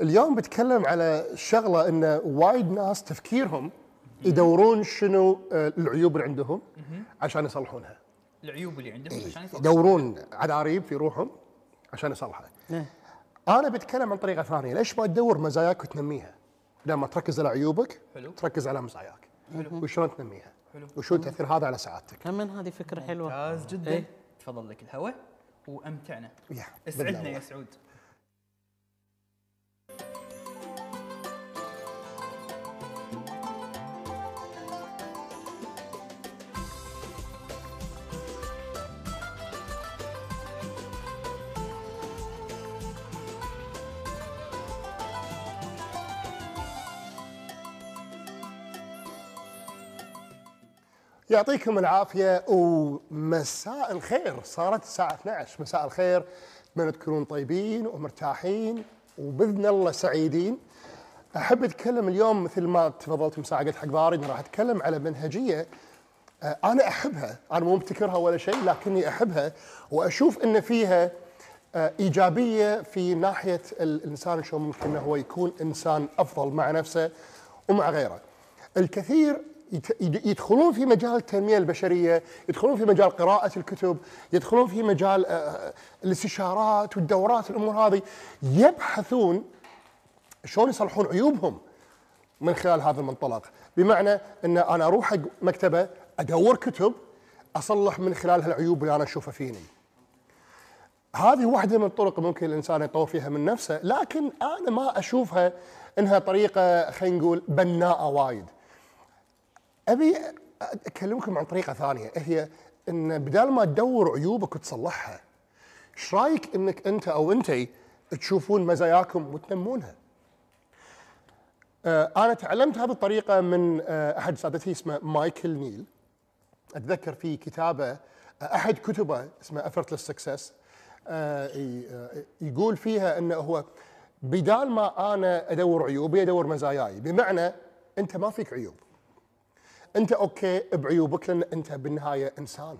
اليوم بتكلم على شغلة إن وايد ناس تفكيرهم يدورون شنو آه، العيوب اللي عندهم عشان يصلحونها. العيوب اللي عندهم عشان يفكروا يدورون عذاريب في روحهم عشان يصلحها. إيه. أنا بتكلم عن طريقة ثانية. ليش ما تدور مزاياك وتنميها؟ لما تركز على عيوبك حلو. تركز على مزاياك. حلو. وشلون تنميها؟ حلو. وشو تأثير هذا على سعادتك؟ كم هذه فكرة حلوة. ممتاز جدا. إيه. تفضل لك الهواء وأمتعنا. يا، أسعدنا. يا سعود. يعطيكم العافية ومساء الخير. صارت الساعة 12 مساء الخير. اتمنى تكونون طيبين ومرتاحين وبإذن الله سعيدين. أحب أتكلم اليوم مثل ما تفضلت مساعة قلت حق إني راح أتكلم على منهجية آه، أنا أحبها. أنا مو مبتكرها ولا شيء لكني أحبها وأشوف إن فيها آه، إيجابية في ناحية الإنسان شلون ممكن إنه هو يكون إنسان أفضل مع نفسه ومع غيره. الكثير يدخلون في مجال التنمية البشرية، يدخلون في مجال قراءة الكتب، يدخلون في مجال آه، الاستشارات والدورات الأمور هذه يبحثون شلون يصلحون عيوبهم من خلال هذا المنطلق. بمعنى إن أنا أروح حق مكتبة أدور كتب أصلح من خلالها العيوب اللي أنا أشوفها فيني. هذه واحدة من الطرق ممكن الإنسان يطور فيها من نفسه لكن أنا ما أشوفها إنها طريقة خلينا نقول بناءة وايد. أبي أكلمكم عن طريقة ثانية هي إن بدال ما تدور عيوبك وتصلحها إيش رأيك إنك أنت أو أنتي تشوفون مزاياكم وتنمونها؟ آه، أنا تعلمت هذه الطريقة من آه، أحد سادتي اسمه مايكل نيل. أتذكر في كتابه آه، أحد كتبه اسمه success آه، ي- آه، يقول فيها إنه هو بدال ما أنا أدور عيوبي أدور مزاياي بمعنى أنت ما فيك عيوب. انت okay بعيوبك لأن انت بالنهاية انسان.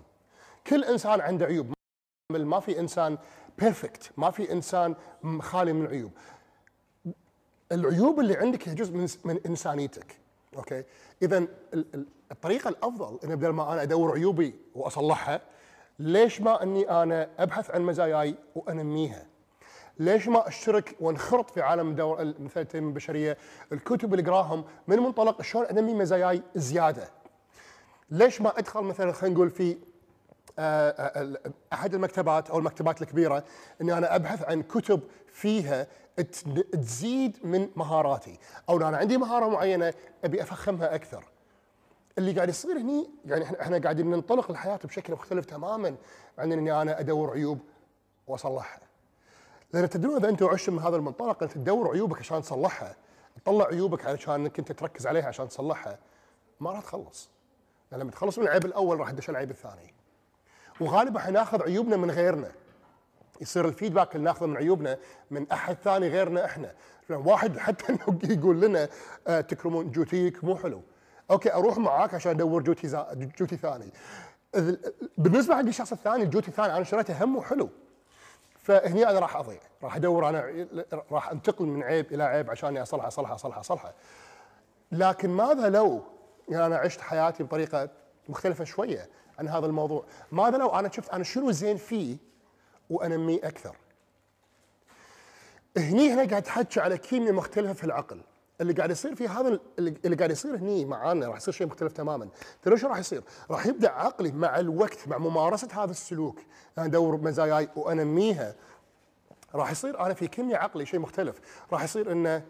كل انسان عنده عيوب. ما في انسان perfect ما في انسان خالي من العيوب العيوب اللي عندك هي جزء من من إنسانيتك. okay؟ اذا ال- ال- الطريقة الأفضل إن بدل ما أنا أدور عيوبي وأصلحها ليش ما إني أنا أبحث عن مزاياي وأنميها؟ ليش ما أشترك وانخرط في عالم دور مثل التنميه البشرية؟ الكتب اللي اقراهم من منطلق شلون أنمي مزاياي زيادة. ليش ما أدخل مثلا خلينا نقول في آه، آه، أحد المكتبات أو المكتبات الكبيرة إني أنا أبحث عن كتب فيها تزيد من مهاراتي. أو أنا عندي مهارة معينة أبي أفخمها أكثر. اللي قاعد يصير هني يعني إحنا قاعدين ننطلق الحياة بشكل مختلف تماما عن إني أنا أدور عيوب وأصلحها. لأن تدرون إذا أنتم عشتم من هذا المنطلق أنت تدور عيوبك عشان تصلحها. تطلع عيوبك عشان إنك أنت تركز عليها عشان تصلحها. ما راح تخلص. لأن لما تخلص من العيب الأول راح تدش العيب الثاني. وغالبا حناخذ عيوبنا من غيرنا. يصير الفيدباك اللي ناخذه من عيوبنا من أحد ثاني غيرنا إحنا. واحد حتى انه يقول لنا آه تكرمون جوتيك مو حلو. okay أروح معاك عشان أدور جوتي زا... جوتي ثاني. بالنسبة حق الشخص الثاني الجوتي الثاني أنا شريته هم وحلو. فهني أنا راح أضيع راح أدور أنا راح أنتقل من عيب إلى عيب عشان اصلحه اصلحه اصلحه اصلحه لكن ماذا لو يعني أنا عشت حياتي بطريقة مختلفة شوية عن هذا الموضوع؟ ماذا لو أنا شفت أنا شنو زين فيه وانميه أكثر؟ هني هنا قاعد تحكي على كيمياء مختلفة في العقل. اللي قاعد يصير في هذا اللي قاعد يصير هني معانا راح يصير شيء مختلف تماما. ترى شو راح يصير؟ راح يبدأ عقلي مع الوقت مع ممارسة هذا السلوك. أنا أدور مزاياي وانميها راح يصير أنا في كيمياء عقلي شيء مختلف. راح يصير إنه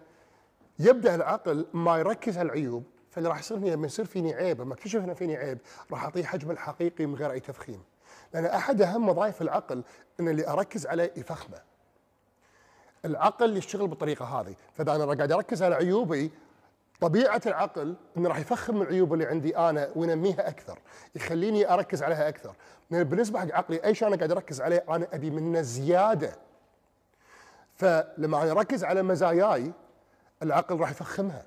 يبدأ العقل ما يركز على العيوب فاللي راح يصير لما يصير فيني عيب لما أكتشف ان فيني عيب راح أعطيه حجمه الحقيقي من غير أي تفخيم. لأن أحد أهم وظائف العقل إن اللي أركز عليه يفخمه. العقل يشتغل بالطريقة هذه. فإذا أنا قاعد أركز على عيوبي طبيعة العقل إنه راح يفخم العيوب اللي عندي أنا وينميها أكثر يخليني أركز عليها أكثر. بالنسبة حق عقلي أي شيء أنا قاعد أركز عليه أنا أبي منه زيادة. فلما أنا أركز على مزاياي العقل راح يفخمها.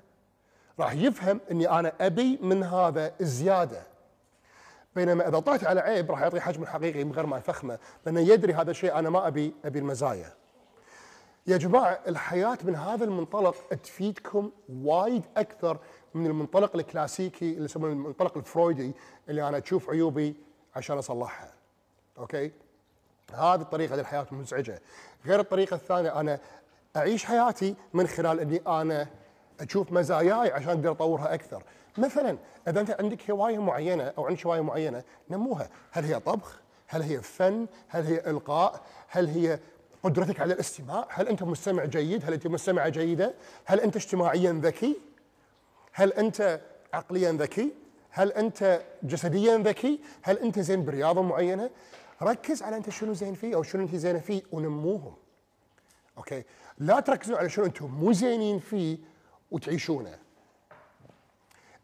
راح يفهم إني أنا أبي من هذا زيادة. بينما إذا طلعت على عيب راح يعطي حجم الحقيقي من غير ما يفخمه لأنه يدري هذا الشيء أنا ما أبي أبي المزايا. يا جماعة الحياة من هذا المنطلق تفيدكم وايد أكثر من المنطلق الكلاسيكي اللي يسمونه المنطلق الفرويدي اللي أنا أشوف عيوبي عشان أصلحها. أوكي؟ هذه الطريقة للحياه مزعجة. غير الطريقة الثانية أنا أعيش حياتي من خلال إني أنا أشوف مزاياي عشان أقدر أطورها أكثر. مثلا إذا أنت عندك هواية معينة أو عندك هواية معينة نموها، هل هي طبخ؟ هل هي فن؟ هل هي إلقاء؟ هل هي قدرتك على الاستماع؟ هل أنت مستمع جيد؟ هل أنت مستمعة جيدة؟ هل أنت اجتماعيا ذكي؟ هل أنت عقليا ذكي؟ هل أنت جسديا ذكي؟ هل أنت زين برياضة معينة؟ ركز على أنت شنو زين فيه أو شنو أنت زينة فيه ونموهم. أوكي؟ لا تركزوا على شنو أنتم مو زينين فيه وتعيشونه.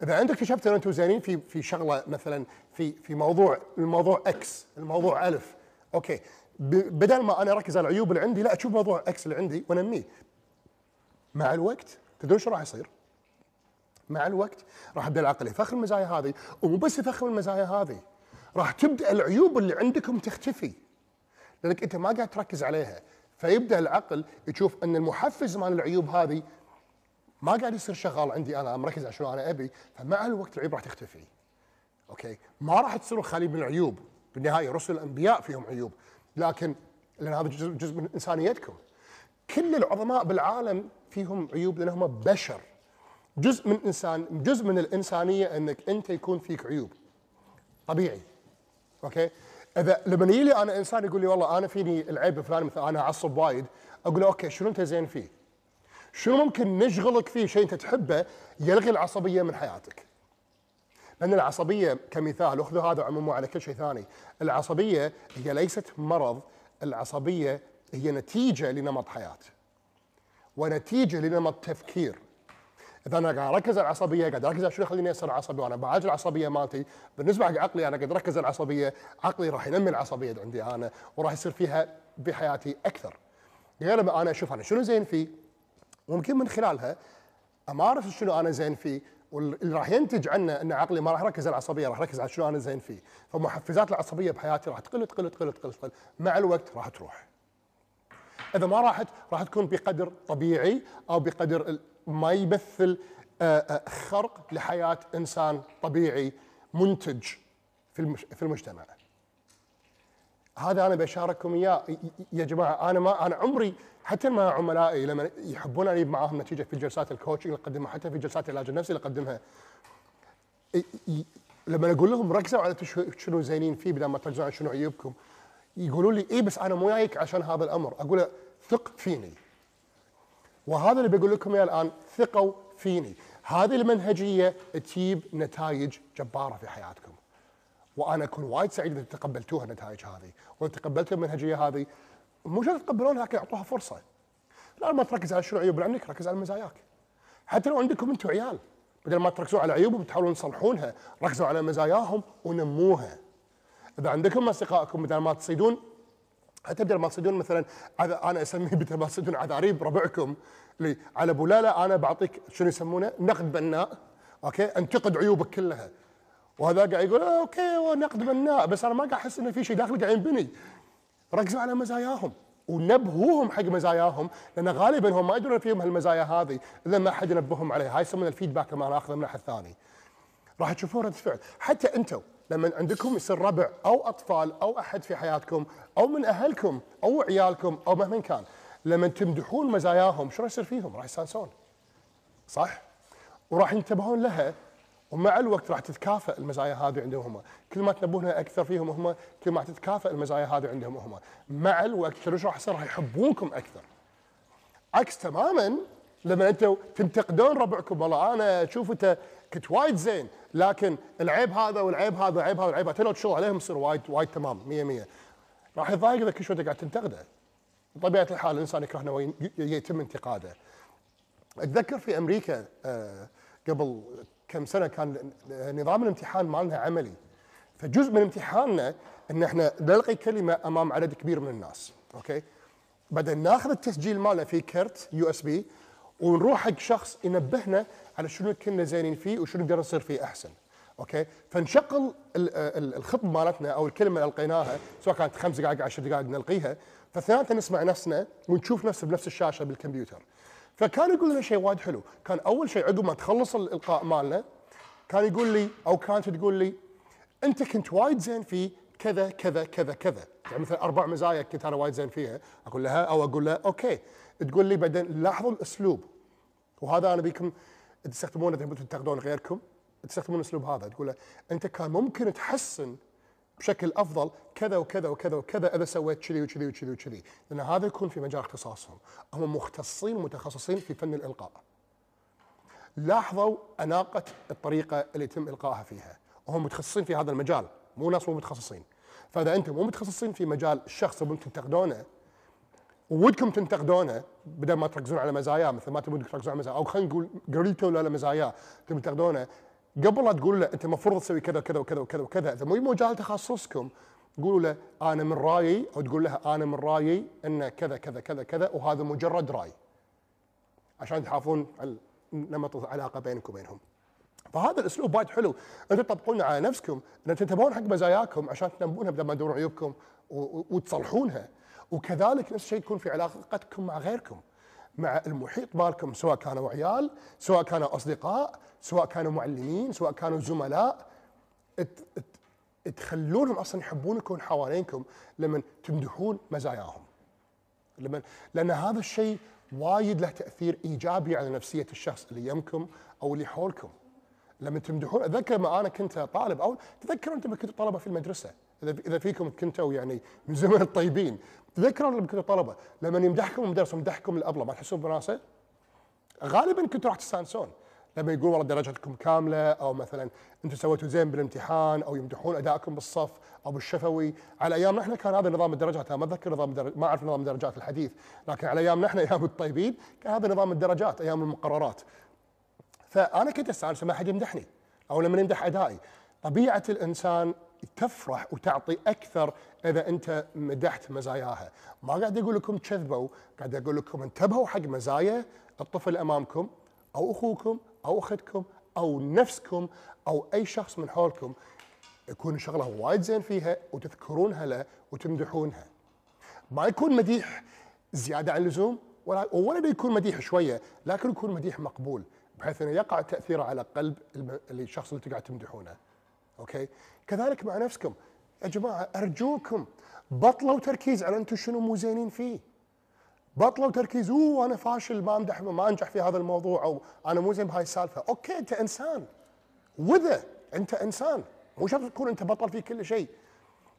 إذا انت اكتشفت ان أنتم زينين في في شغلة مثلا في في موضوع الموضوع X الموضوع ألف okay بدل ما أنا أركز على العيوب اللي عندي لا أشوف موضوع X اللي عندي وأنميه. مع الوقت تدرون شو راح يصير؟ مع الوقت راح يبدأ العقل يفخر المزايا هذه ومو بس يفخر المزايا هذه راح تبدأ العيوب اللي عندكم تختفي. لأنك أنت ما قاعد تركز عليها. فيبدأ العقل يشوف أن المحفز مال العيوب هذه ما قاعد يصير شغال عندي أنا مركز على شنو أنا أبي. فمع الوقت العيوب راح تختفي. أوكي؟ ما راح تصيروا خالي من العيوب. بالنهاية رسل الأنبياء فيهم عيوب. لكن لأن هذا جزء, جزء من إنسانيتكم. كل العظماء بالعالم فيهم عيوب لانهم بشر. جزء من انسان جزء من الإنسانية إنك أنت يكون فيك عيوب. طبيعي. okay؟ إذا لما يجي لي أنا إنسان يقول لي والله أنا فيني العيب الفلاني مثلا أنا أعصب وايد أقول له okay شنو أنت زين فيه؟ شنو ممكن نشغلك فيه شيء أنت تحبه يلغي العصبية من حياتك؟ لأن العصبية كمثال واخذوا هذا عموما على كل شيء ثاني، العصبية هي ليست مرض، العصبية هي نتيجة لنمط حياة. ونتيجة لنمط تفكير. إذا أنا قاعد أركز على العصبية قاعد أركز على شنو يخليني أصير عصبي وأنا بعالج العصبية مالتي. بالنسبة حق عقلي أنا قاعد أركز على العصبية. عقلي راح ينمي العصبية عندي أنا وراح يصير فيها بحياتي أكثر. غير لما أنا أشوف أنا شنو زين فيه وممكن من خلالها أمارس شنو أنا زين فيه. واللي راح ينتج عنه إن عقلي ما راح يركز على العصبية راح يركز على شنو أنا زين فيه فمحفزات العصبية بحياتي راح تقل تقل تقل تقل, تقل. مع الوقت راح تروح إذا ما راحت راح تكون بقدر طبيعي أو بقدر ما يمثل آه، آه، خرق لحياة إنسان طبيعي منتج في المجتمع. هذا أنا بشارككم إياه. يا جماعة أنا ما أنا عمري حتى مع عملائي لما يحبون أجيب معاهم نتيجة في جلسات ال coaching اللي أقدمها حتى في جلسات العلاج النفسي اللي أقدمها. لما أقول لهم ركزوا على شنو زينين فيه بدل ما تركزوا على شنو عيوبكم. يقولوا لي اي بس أنا مو جايك عشان هذا الأمر. أقول له ثق فيني. وهذا اللي بقول لكم إياه الآن ثقوا فيني. هذه المنهجية تجيب نتائج جبارة في حياتكم. وأنا أكون وايد سعيد إذا تقبلتوها النتائج هذه. وإذا تقبلتوا المنهجية هذه مو شرط تقبلونها لكن أعطوها فرصة. لا ما تركز على شنو عيوب عندك ركز على مزاياك. حتى لو عندكم أنتم عيال بدل ما تركزون على عيوبهم تحاولون تصلحونها. ركزوا على مزاياهم ونموها. إذا عندكم أصدقائكم بدل ما تصيدون حتى بدل ما تصيدون مثلا أنا أسميه بدل ما تصيدون عذاريب ربعكم اللي على لا أنا بعطيك شنو يسمونه؟ نقد بناء. okay؟ أنتقد عيوبك كلها. وهذا قاعد يقول آه، okay هو نقد بناء بس أنا ما قاعد أحس إنه في شيء داخلي قاعد ينبني. ركزوا على مزاياهم ونبهوهم حق مزاياهم لأن غالبا هم ما يدرون فيهم هالمزايا هذه الا ما احد ينبههم عليها. هاي يسمونها ال feedback لما أنا اخذه من احد ثاني. راح تشوفون رد فعل. حتى أنتم لما عندكم يصير ربع أو أطفال أو أحد في حياتكم أو من أهلكم أو عيالكم أو مهما كان لما تمدحون مزاياهم شو راح يصير فيهم؟ راح يستانسون. صح؟ وراح ينتبهون لها ومع الوقت راح تتكافئ المزايا هذه عندهم. هم كل ما تنبهونها أكثر فيهم هم كل ما تتكافئ المزايا هذه عندهم هم. مع الوقت شو راح يصير؟ راح يحبونكم أكثر. عكس تماما لما أنتم تنتقدون ربعكم والله أنا أشوف أنت كنت وايد زين لكن العيب هذا والعيب هذا والعيب هذا والعيب هذا. لو تشتغل عليهم يصير وايد وايد تمام 100 100 راح يضايق إذا كل شوي قاعد تنتقده. بطبيعة الحال الإنسان يكرهنا ويتم انتقاده. أتذكر في أمريكا آه، قبل كم سنة كان نظام الامتحان مالنا عملي. فجزء من امتحاننا إن إحنا نلقي كلمة أمام عدد كبير من الناس أوكي؟ بعدين ناخذ التسجيل مالنا في كرت USB ونروح حق شخص ينبهنا على شنو كنا زينين فيه وشنو نقدر نصير فيه أحسن okay؟ فنشغل ال- ال- الخطبه مالتنا أو الكلمة اللي ألقيناها سواء كانت خمس دقائق 10 دقائق نلقيها. فاثنيناتنا نسمع نفسنا ونشوف نفسنا بنفس الشاشة بالكمبيوتر. فكان يقول لنا شيء وايد حلو. كان أول شيء عقب ما تخلص الإلقاء مالنا كان يقول لي أو كانت تقول لي أنت كنت وايد زين في كذا كذا كذا كذا. يعني مثلا أربع مزايا كنت أنا وايد زين فيها. أقول لها أو أقول لها okay. تقول لي بعدين لاحظوا الأسلوب. وهذا أنا بيكم تستخدمونه تنتقدون غيركم؟ تستخدمون الأسلوب هذا. تقول له أنت كان ممكن تحسن بشكل أفضل كذا وكذا وكذا وكذا اذا سويت كذي وكذي وكذي وكذي. لأن هذا يكون في مجال اختصاصهم. هم مختصين متخصصين في فن الإلقاء. لاحظوا أناقة الطريقة اللي يتم القائها فيها. وهم متخصصين في هذا المجال. مو ناس مو متخصصين. فإذا أنتم مو متخصصين في مجال الشخص تبون تنتقدونه ودكم تنتقدونه بدل ما تركزون على مزاياه مثل ما تبون تركزون على مزاياه أو خلينا نقول قريتوا له مزاياه تبون تنتقدونه قبل لا تقول له أنت المفروض تسوي كذا وكذا وكذا وكذا وكذا. إذا مو مجال تخصصكم قولوا له أنا من رأيي أو تقول لها أنا من رأيي إن كذا كذا كذا كذا وهذا مجرد رأي. عشان تحافظون على نمط العلاقة بينك وبينهم. فهذا الأسلوب وايد حلو. أنتم تطبقونه على نفسكم. ان تنتبهون حق مزاياكم عشان تنبونها بدل ما تدورون عيوبكم وتصلحونها. وكذلك نفس الشيء يكون في علاقتكم مع غيركم. مع المحيط مالكم سواء كانوا عيال سواء كانوا أصدقاء سواء كانوا معلمين سواء كانوا زملاء. تخلونهم أصلا يحبونكم حوالينكم لما تمدحون مزاياهم. لما لأن هذا الشيء وايد له تأثير إيجابي على نفسية الشخص اللي يمكم أو اللي حولكم. لما تمدحون أتذكر ما أنا كنت طالب أو تذكروا أنتم كنتوا طلبه في المدرسة. إذا إذا فيكم كنتوا يعني من زمن الطيبين تذكروا لما كنتوا طلبة. لما يمدحكم المدرس ويمدحكم الأبلة ما تحسون بناسة؟ غالبا كنتوا راح تستانسون. لما يقول والله درجتكم كاملة أو مثلا أنتم سويتوا زين بالامتحان أو يمدحون أدائكم بالصف أو بالشفوي على ايامنا إحنا كان هذا نظام الدرجات أنا ما أتذكر نظام الدرج... ما أعرف نظام الدرجات الحديث. لكن على ايامنا إحنا أيام الطيبين كان هذا نظام الدرجات أيام المقررات. فأنا كنت أستانس لما أحد يمدحني أو لما يمدح أدائي. طبيعة الإنسان تفرح وتعطي أكثر إذا أنت مدحت مزاياها. ما قاعد أقول لكم كذبوا قاعد أقول لكم انتبهوا حق مزايا الطفل أمامكم أو أخوكم أو أختكم أو نفسكم أو أي شخص من حولكم. يكون شغلة وايد زين فيها وتذكرونها له وتمدحونها. ما يكون مديح زيادة عن اللزوم ولا ولا يكون مديح شوية لكن يكون مديح مقبول بحيث أنه يقع تأثيره على قلب الشخص اللي قاعد تمدحونه. أوكي؟ كذلك مع نفسكم. يا جماعة أرجوكم بطلوا تركيز على أنتم شنو مو زينين فيه. بطلوا تركيز أوه أنا فاشل ما امدح ما أنجح في هذا الموضوع أو أنا مو زين بهاي السالفة. أوكي أنت إنسان. وذا أنت إنسان مو شرط تكون أنت بطل في كل شيء.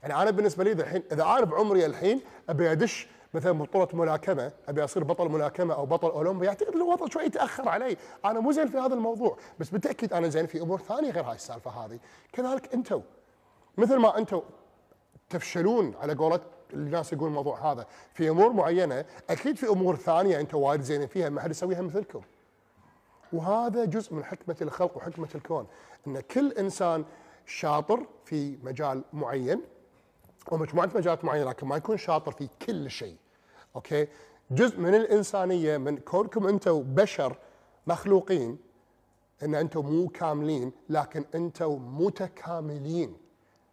يعني أنا بالنسبة لي الحين إذا أنا بعمري الحين أبي أدش مثلا بطولة ملاكمة أبي أصير بطل ملاكمة أو بطل أولمبي أعتقد الوضع شوي يتأخر علي. أنا مو زين في هذا الموضوع بس بالتأكيد أنا زين في أمور ثانية غير هاي السالفة هذه. كذلك أنتم مثل ما أنتم تفشلون على قولة الناس يقول الموضوع هذا في أمور معينة أكيد في أمور ثانية أنتم وايد زينين فيها ما حد يسويها مثلكم. وهذا جزء من حكمة الخلق وحكمة الكون إن كل إنسان شاطر في مجال معين ومجموعة مجالات معينة لكن ما يكون شاطر في كل شيء. أوكي؟ جزء من الإنسانية من كونكم أنتم بشر مخلوقين إن أنتم مو كاملين لكن أنتم متكاملين.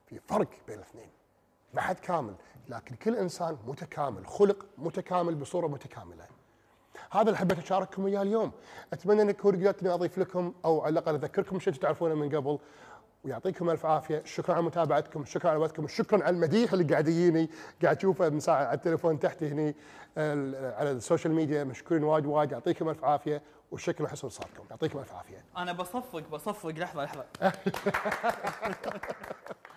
في فرق بين الاثنين. ما حد كامل لكن كل إنسان متكامل خلق متكامل بصورة متكاملة. هذا اللي حبيت أشارككم إياه اليوم. أتمنى ان يكون قدرت أضيف لكم أو على الأقل أذكركم شيء تعرفونه من قبل. ويعطيكم ألف عافية. شكرا على متابعتكم شكرا على وقتكم شكرا على المديح اللي قاعد يجيني قاعد اشوفه من ساعه على التليفون تحت هني على ال social media مشكورين وايد وايد. يعطيكم ألف عافية والشكر لحسن إنصاتكم يعطيكم ألف عافية. أنا بصفق بصفق. لحظة لحظة.